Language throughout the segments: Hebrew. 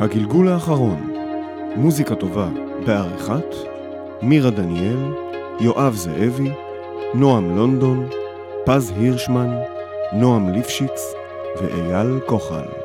הגלגול האחרון, מוזיקה טובה בעריכת מירה דניאל, יואב זאבי, נועם לונדון, פז הירשמן, נועם ליפשיץ ואייל כוחל.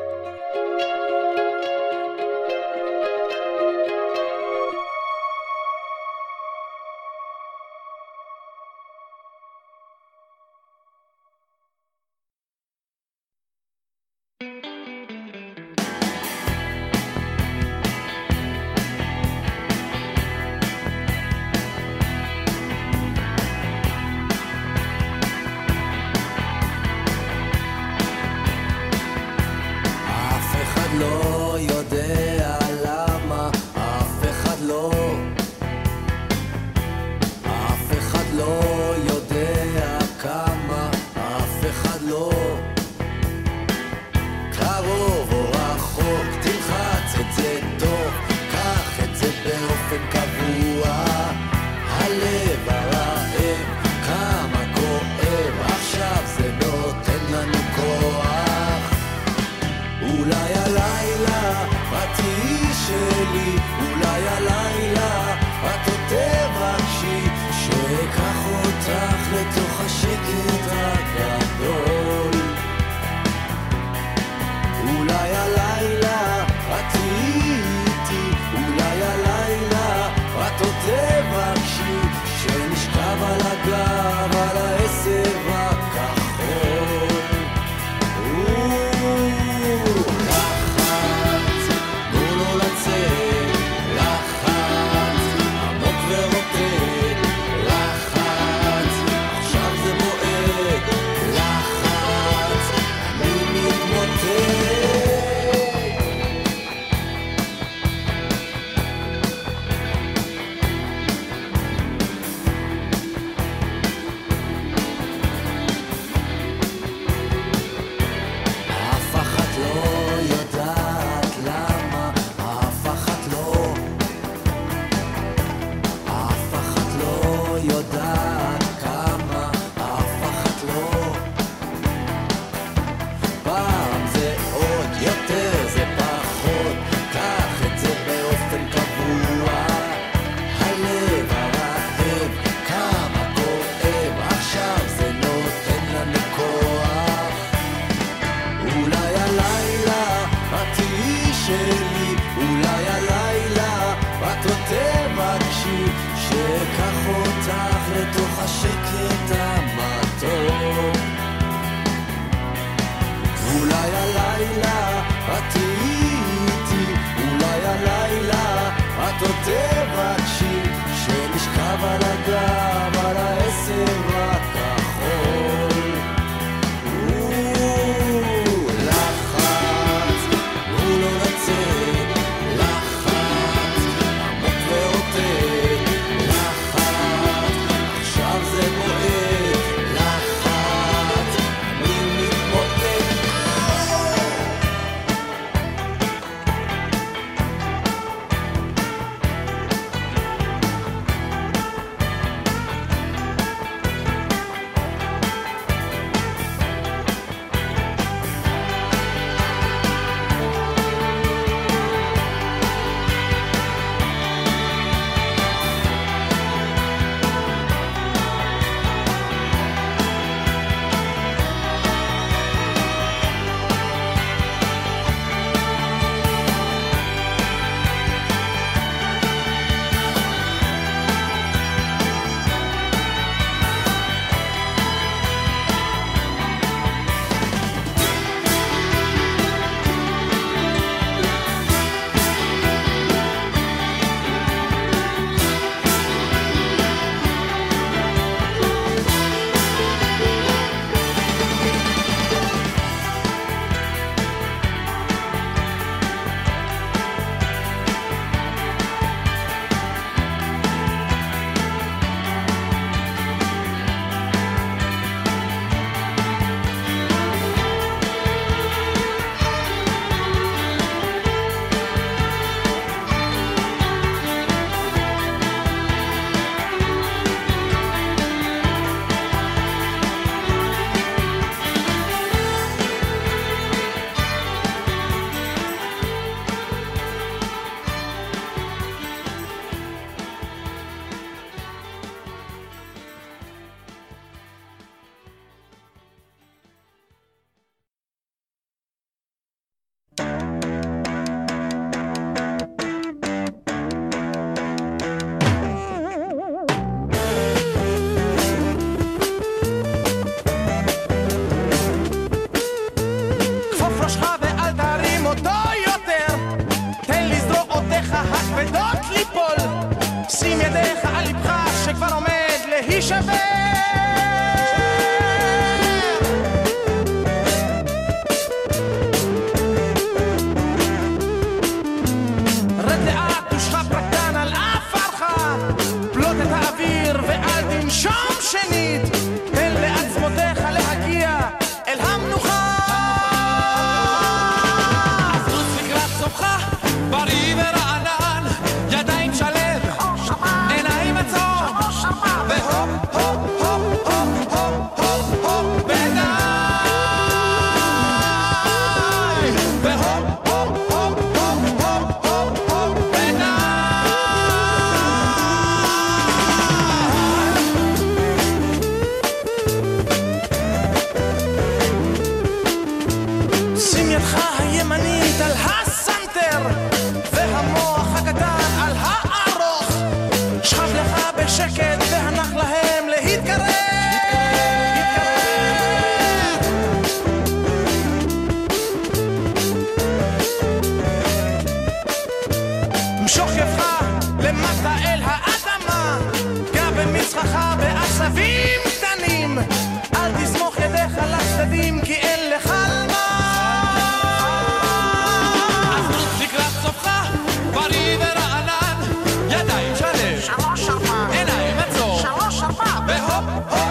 oh.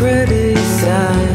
pretty side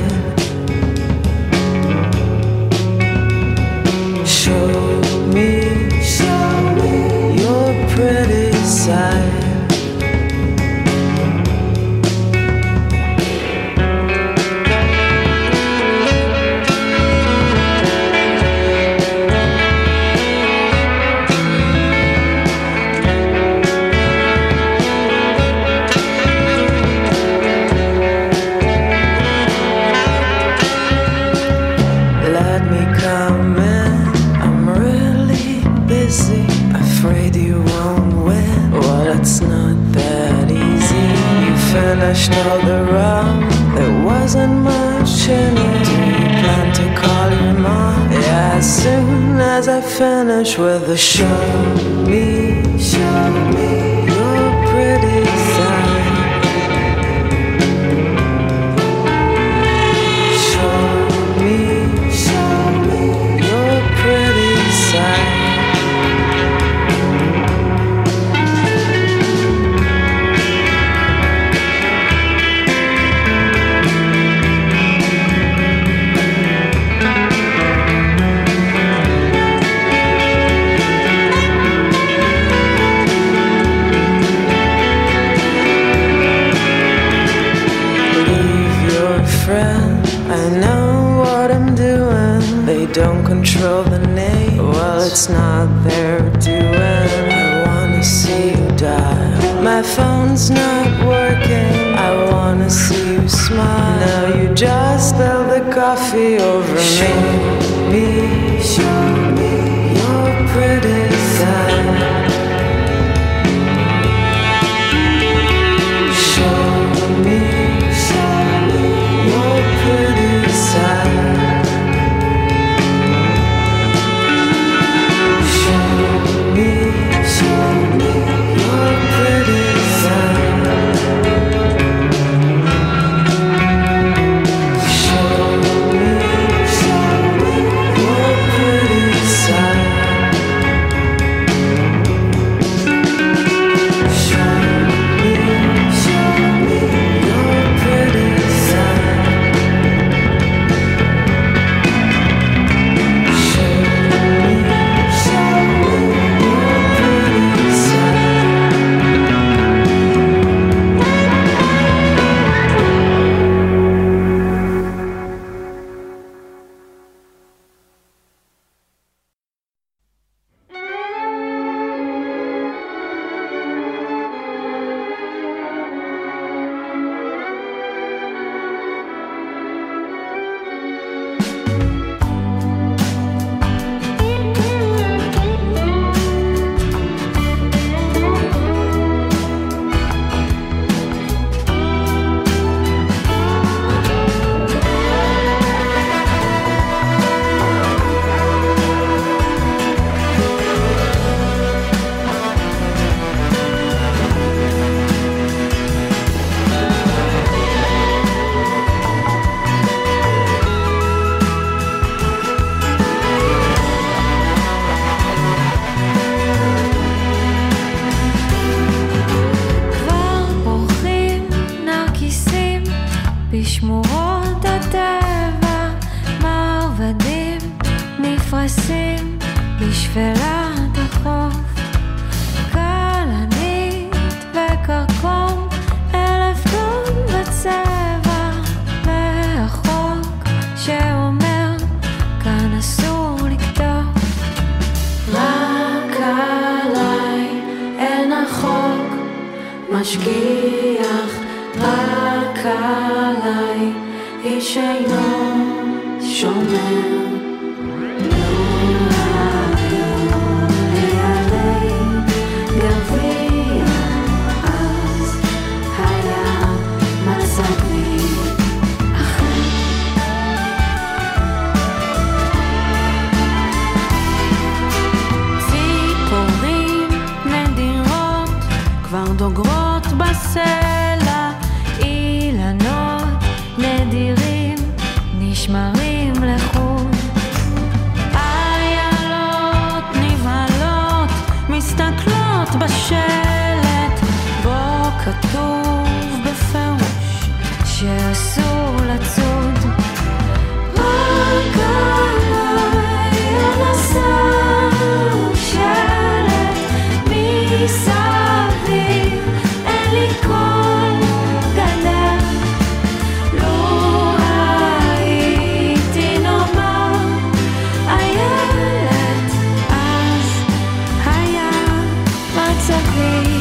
it's okay.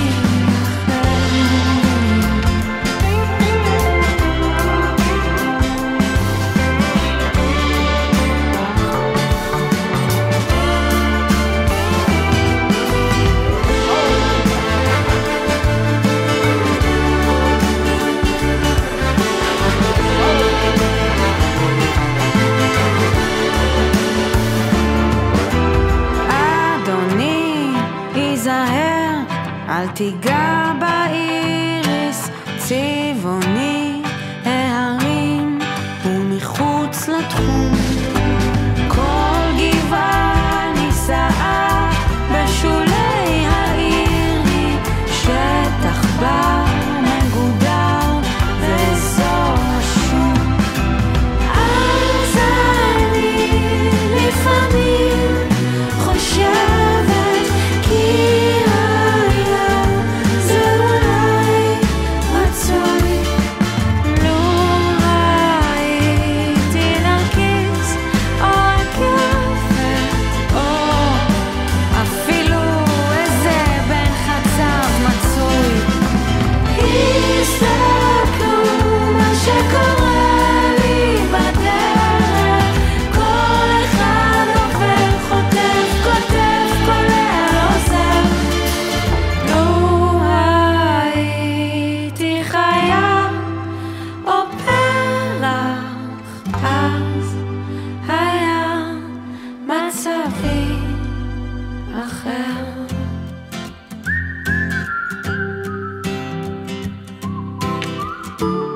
you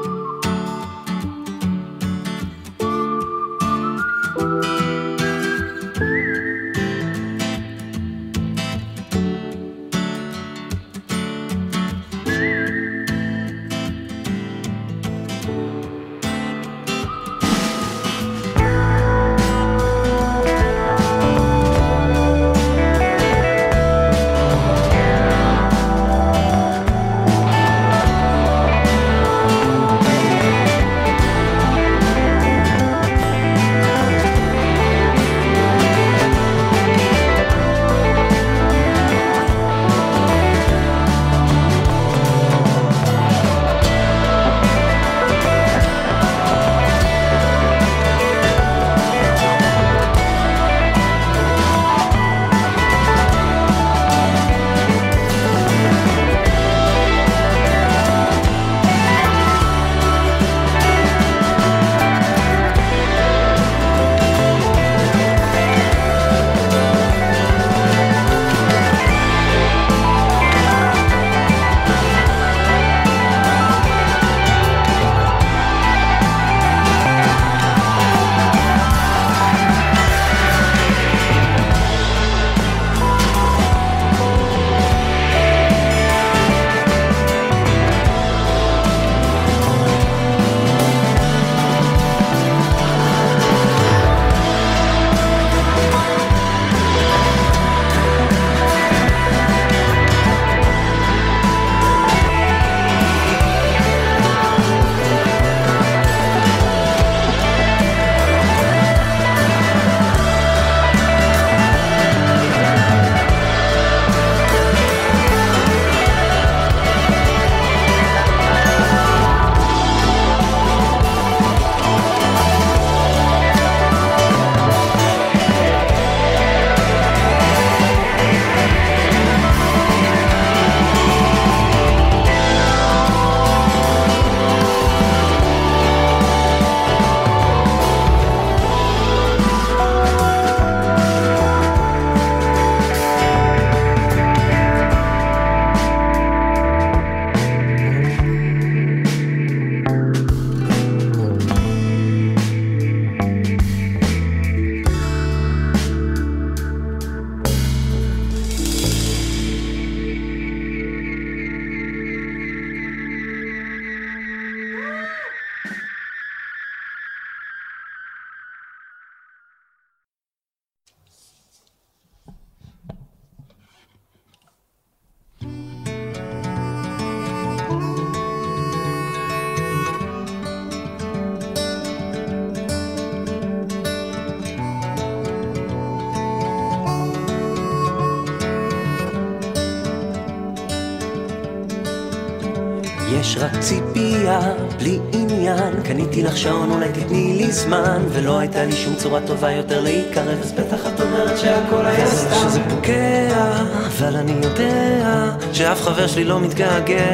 ולא הייתה לי שום צורה טובה יותר להיקרב אז בטח את אומרת שהכל היה סתם שזה פוגע, אבל אני יודע שאף חבר שלי לא מתגעגע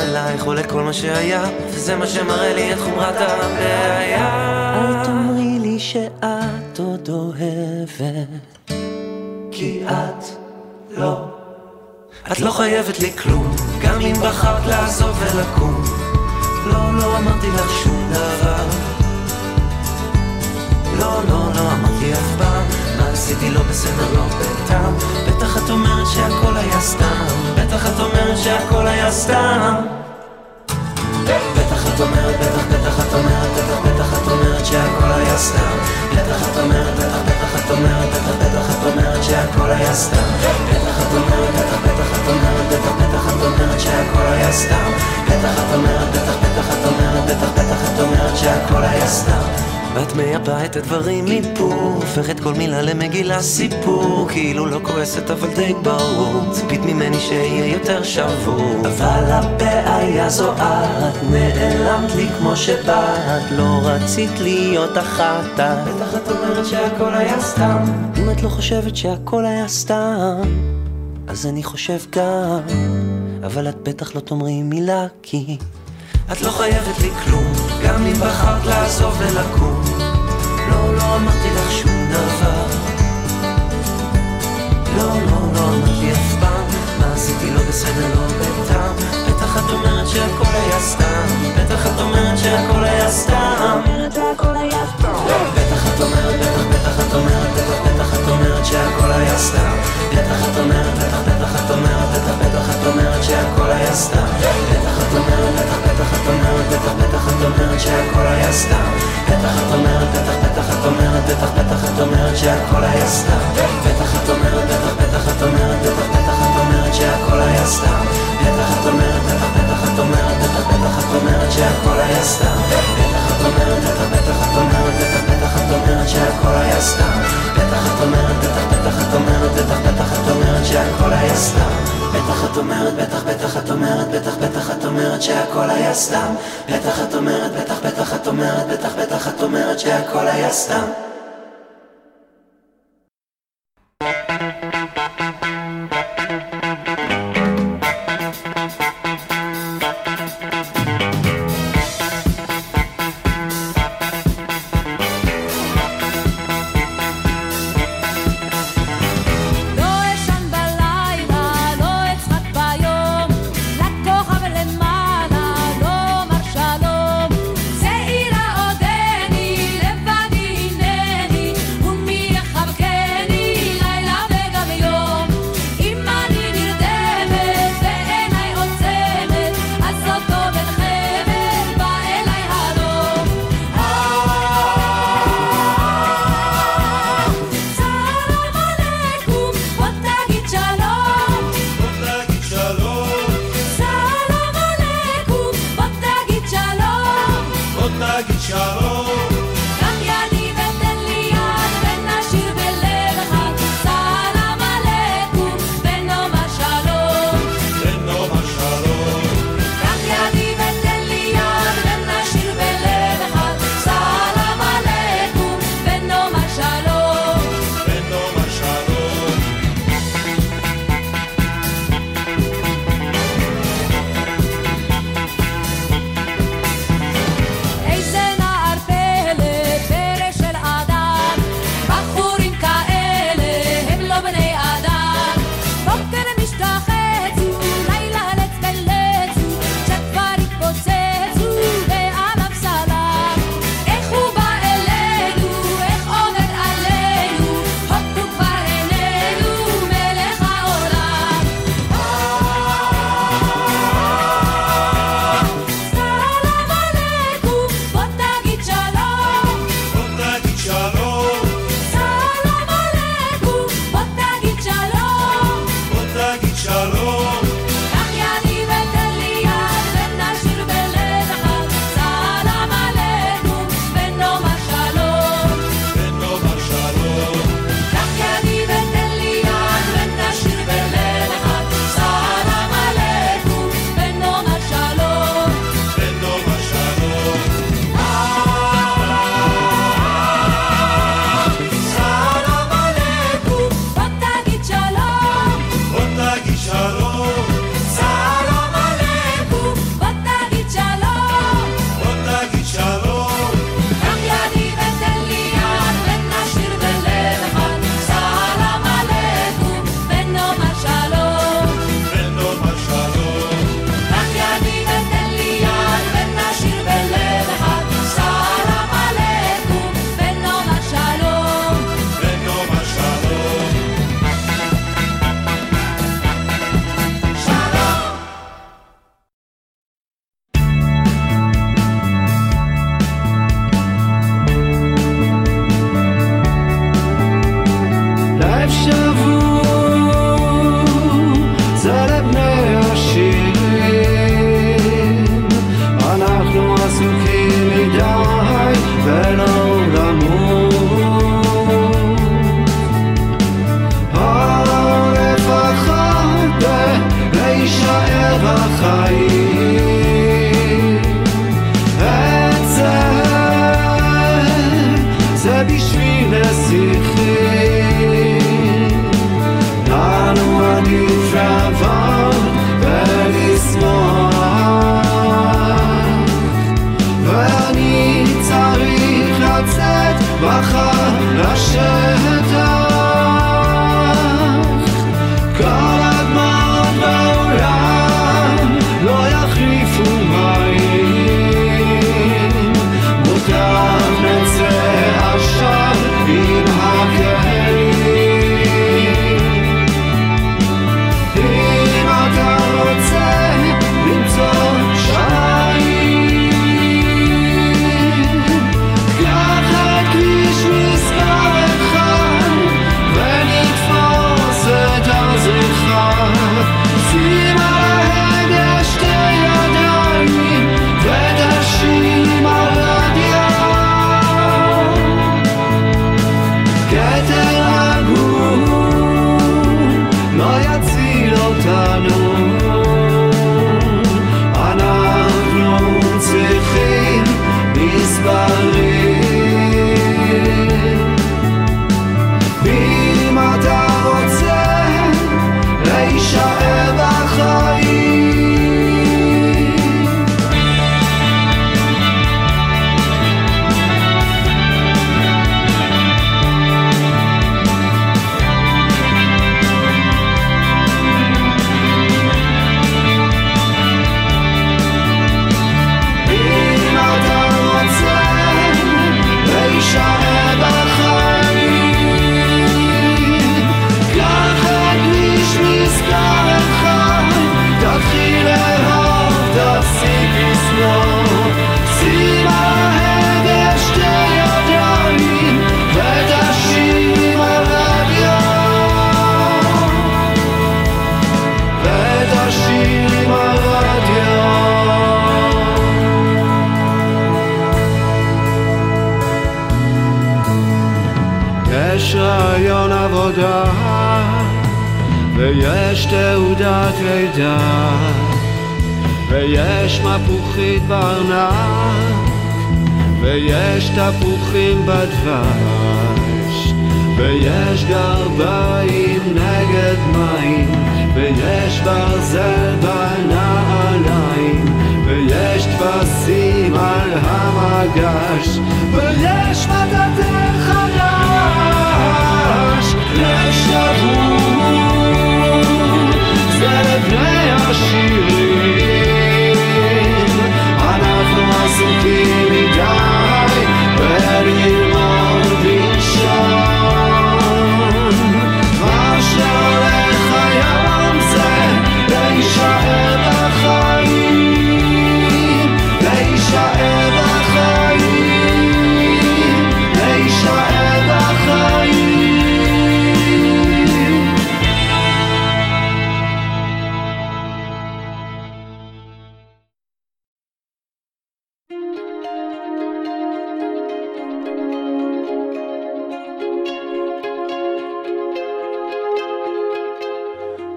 אלייך עולה כל מה שהיה וזה מה שמראה לי את חומרת הבעיה אל תאמרי לי שאת עוד אוהבת כי את לא את לא חייבת לי כלום, גם אם בחרת לעזוב ולקום. לא, לא אמרתי לך שום דבר. לא, לא, לא אמרתי אף פעם, מה עשיתי לא בסדר, לא בטעם. בטח את אומרת שהכל היה סתם, בטח את אומרת שהכל היה סתם. בטח את אומרת, בטח, בטח את אומרת, בטח, בטח את אומרת שהכל היה סתם. בטח את אומרת, בטח, בטח את אומרת, בטח, בטח את אומרת שהכל היה סתם. בטח את אומרת, בטח, בטח את אומרת, בטח, בטח את אומרת שהכל היה סתם. בטח את אומרת, בטח, בטח את אומרת, בטח, בטח את אומרת שהכל היה סתם. ואת מייפה את הדברים מפה, הופכת כל מילה למגילה סיפור, כאילו לא כועסת אבל די ברור, ציפית ממני שיהיה יותר שבור. אבל הבעיה זו את, נעלמת לי כמו שבאת, לא רצית להיות אחת. בטח את אומרת שהכל היה סתם. אם את לא חושבת שהכל היה סתם, אז אני חושב גם, אבל את בטח לא תאמרי מילה כי... את לא חייבת לי כלום, גם אם בחרת לעזוב ולקום. לא, לא אמרתי לך שום דבר. לא, לא, לא אמרתי אף פעם, מה עשיתי לא בסדר, לא בטעם. בטח את אומרת שהכל היה סתם, בטח את אומרת שהכל היה סתם. אומרת שהכל היה סתם. בטח את אומרת, בטח, בטח את אומרת, בטח, בטח את אומרת שהכל היה סתם. בטח את אומרת, בטח, בטח את אומרת, בטח, בטח את אומרת שהכל היה סתם. בטח את אומרת, בטח, בטח את אומרת, בטח, בטח את אומרת שהכל היה סתם. בטח את אומרת, בטח, בטח את אומרת, בטח, בטח את אומרת שהכל היה סתם. בטח את אומרת, בטח, בטח את אומרת, בטח, בטח את אומרת שהכל היה סתם. בטח את אומרת, בטח, בטח את אומרת, אומרת שהכל היה סתם. בטח את אומרת, בטח, בטח את אומרת, בטח, בטח את אומרת שהכל היה סתם. בטח את אומרת, בטח, בטח את אומרת, בטח, בטח את אומרת שהכל היה סתם. בטח את אומרת, בטח, בטח את אומרת, בטח, בטח את אומרת שהכל היה סתם.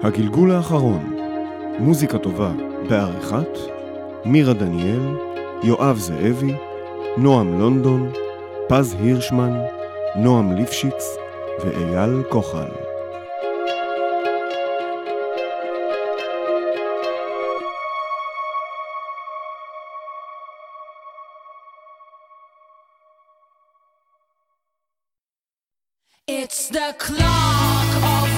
הגלגול האחרון, מוזיקה טובה בעריכת מירה דניאל, יואב זאבי, נועם לונדון, פז הירשמן, נועם ליפשיץ ואייל כוחל. It's the clock of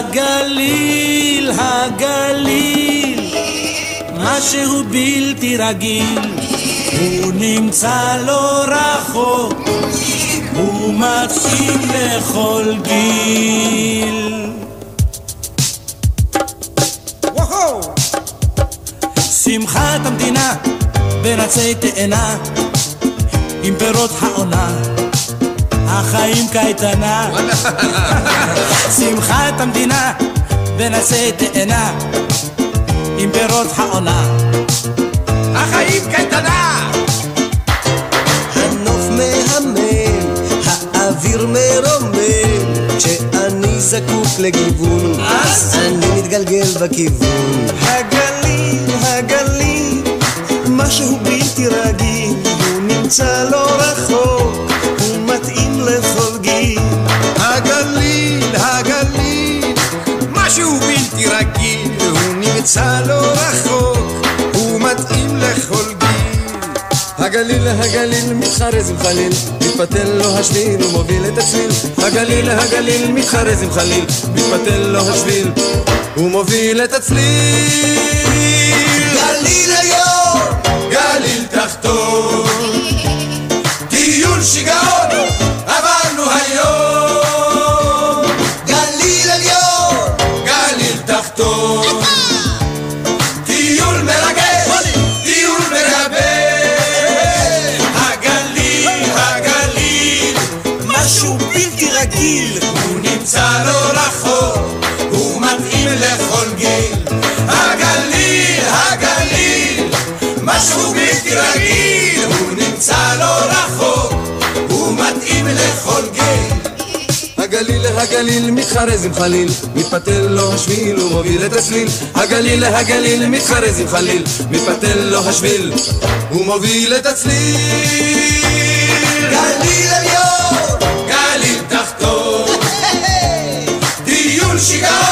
הגליל, הגליל, משהו בלתי רגיל, הוא נמצא לא רחוק, הוא מתאים לכל גיל. שמחת המדינה בין עצי תאנה עם פירות העונה החיים קייטנה. שמחת המדינה עצי תאנה עם פירות העונה. החיים קייטנה! הנוף מהמם, האוויר מרומם, כשאני זקוק לגיוון, אז? אני מתגלגל בכיוון. הגליל, הגליל, משהו בלתי רגיל, הוא נמצא לא רחוק, הוא נמצא לא רחוק, הוא מתאים לכל גיל. הגליל, הגליל, מתחרז עם חליל, מתפתל לו השביל ומוביל את הצליל. הגליל, הגליל, מתחרז עם חליל, מתפתל לו השביל ומוביל את הצליל. גליל עליון, גליל תחתון, טיול שיגעון, הגליל, הגליל, מתחרז עם חליל, מתפתל לו השביל ומוביל את הצליל. הגליל, הגליל, מתחרז עם חליל, מתפתל לו השביל ומוביל את הצליל. גליל עליון, גליל תחתון, טיול שיגעון,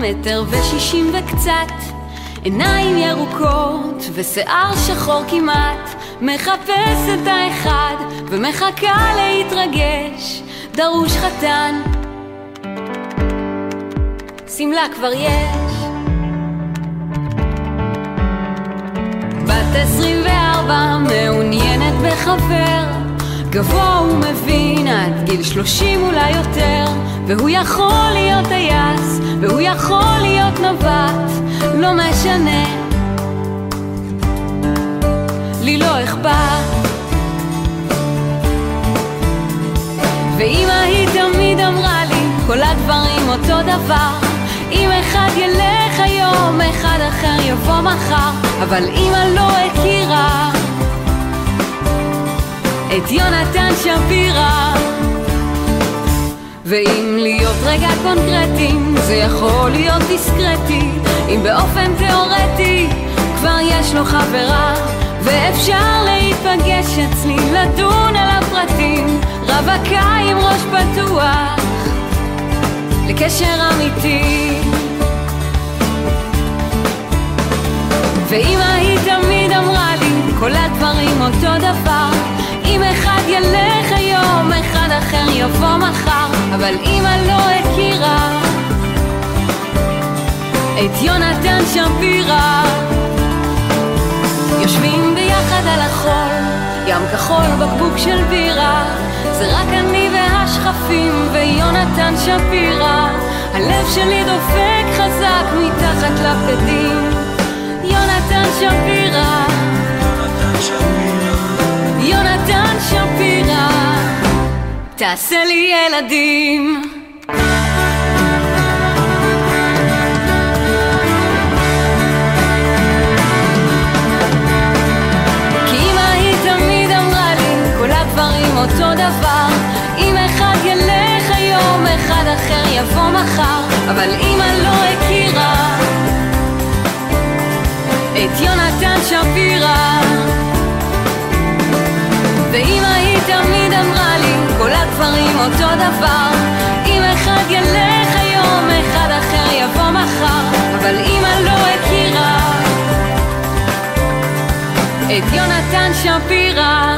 מטר ושישים וקצת עיניים ירוקות ושיער שחור כמעט מחפש את האחד ומחכה להתרגש דרוש חתן. שמלה כבר יש. בת 24 מעוניינת בחבר גבוה ומבין עד גיל 30 אולי יותר והוא יכול להיות טייס והוא יכול להיות נווט לא משנה. לי לא אכפת. ואמא היא תמיד אמרה לי כל הדברים אותו דבר. אם אחד ילך היום, אחד אחר יבוא מחר אבל אמא לא הכירה את יונתן שפירא ואם להיות רגע קונקרטיים זה יכול להיות דיסקרטי. אם באופן תיאורטי כבר יש לו חברה ואפשר להיפגש אצלי לדון על הפרטים. רווקה עם ראש פתוח לקשר אמיתי. ואמא היא תמיד אמרה לי כל הדברים אותו דבר. אם אחד ילך היום, אחד אחר יבוא מחר אבל אמא לא הכירה. את יונתן שפירא. יושבים ביחד על החול, ים כחול, בקבוק של בירה. זה רק אני והשכפים ויונתן שפירא. הלב שלי דופק חזק מתחת לבגדים יונתן שפירא. יונתן שפירא תעשה לי ילדים. אותו דבר. אם אחד ילך היום אחד אחר יבוא מחר. אבל אמא לא אותו דבר. אם אחד ילך היום אחד אחר יבוא מחר. אבל אמא לא הכירה את יונתן שפירא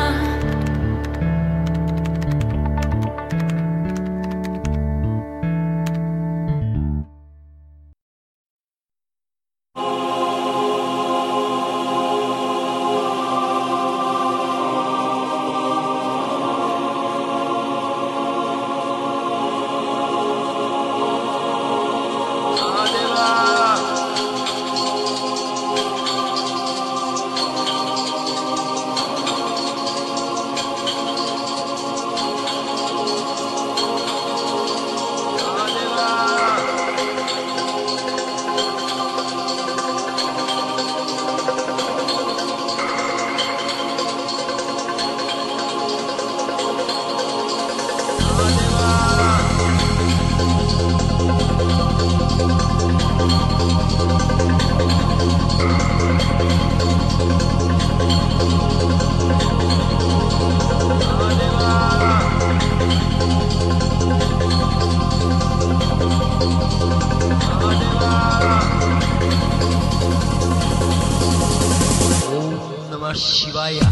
namah shivaya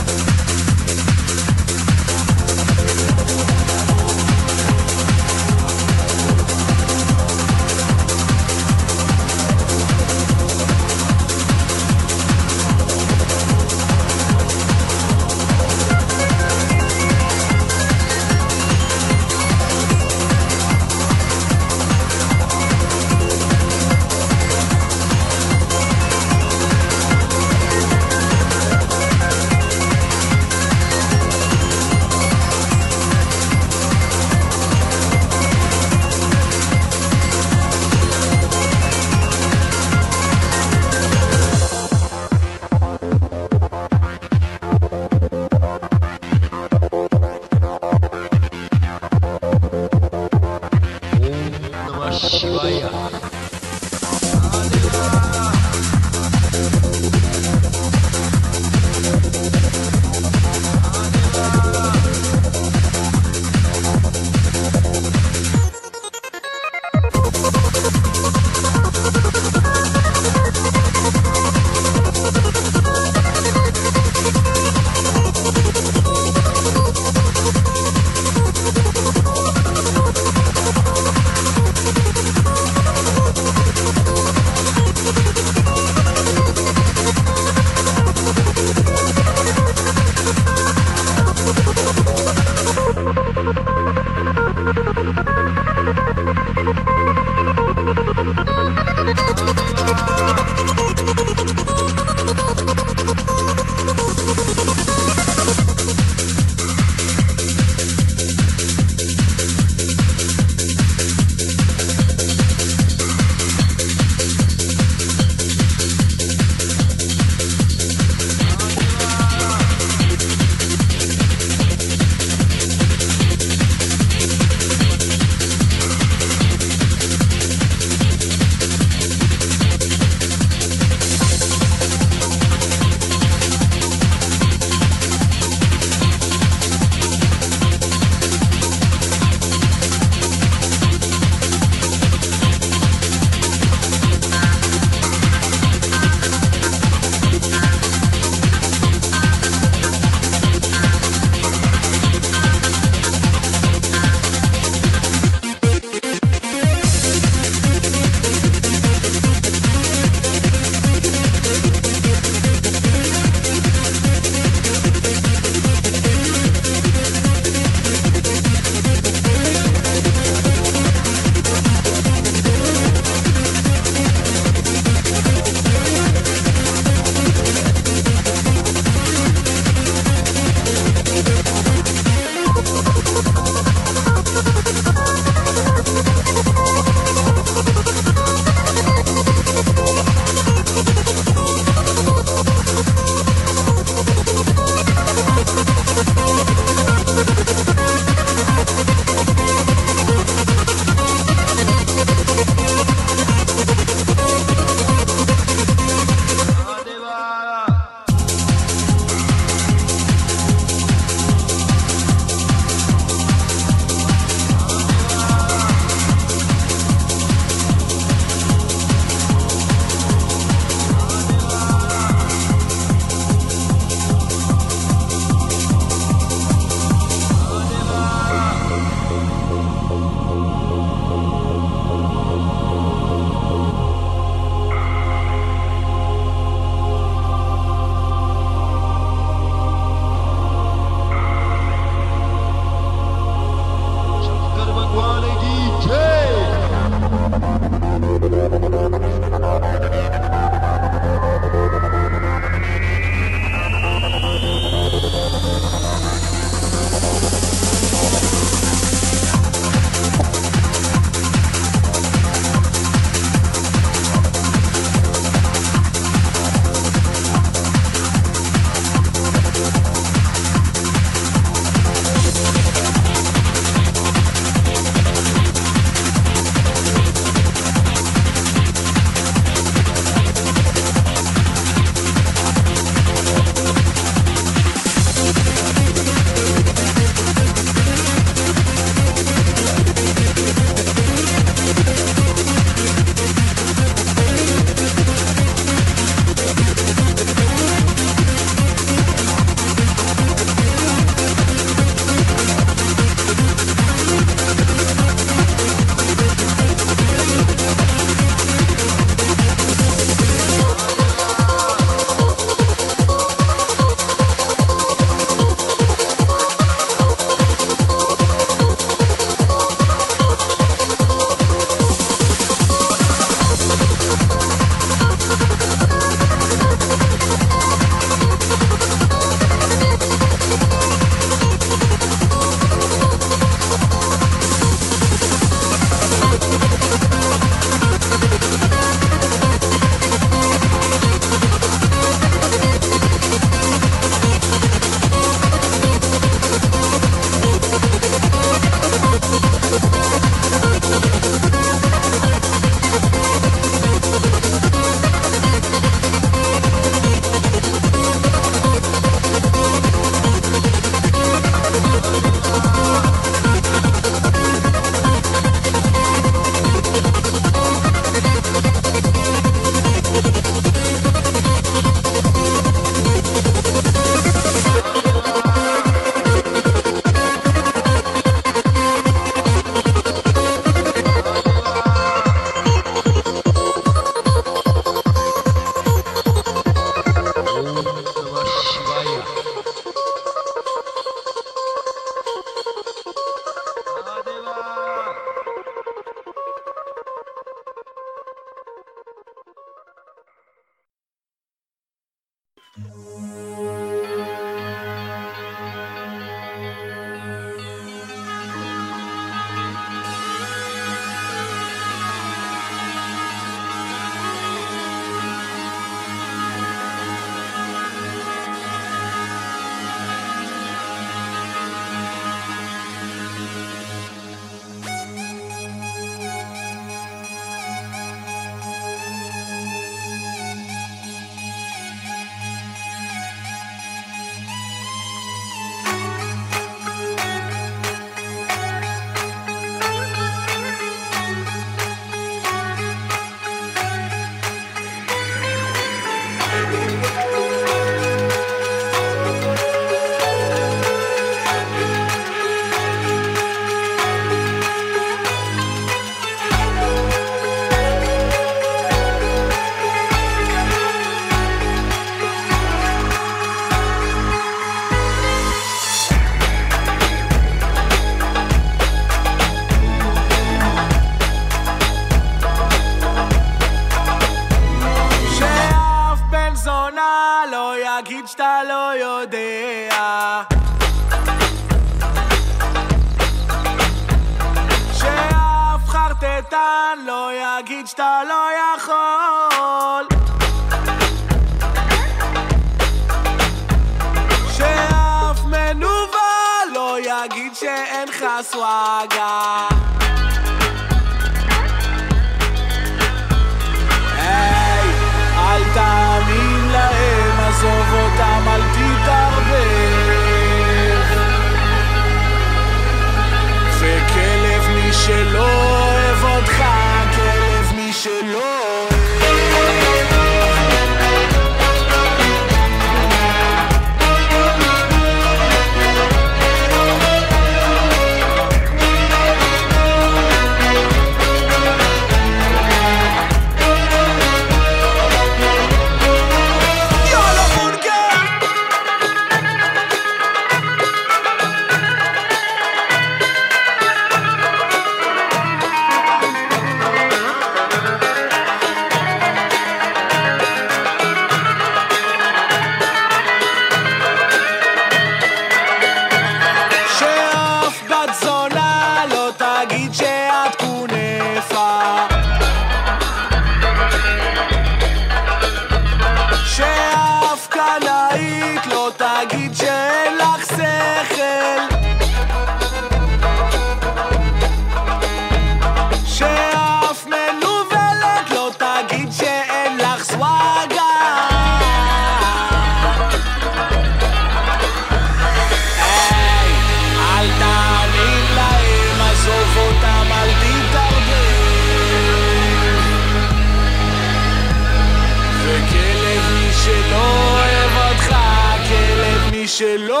שלא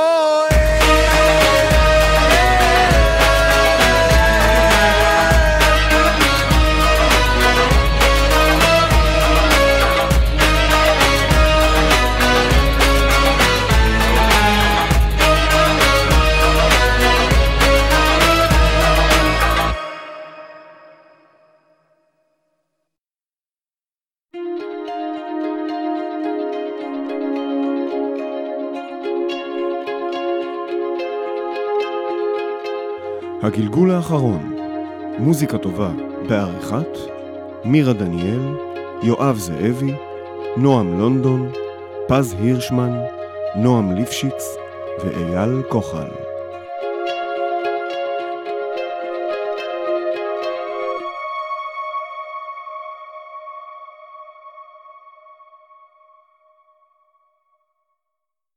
הגלגול האחרון, מוזיקה טובה בעריכת מירה דניאל, יואב זאבי, נועם לונדון, פז הירשמן, נועם ליפשיץ ואייל כוחל.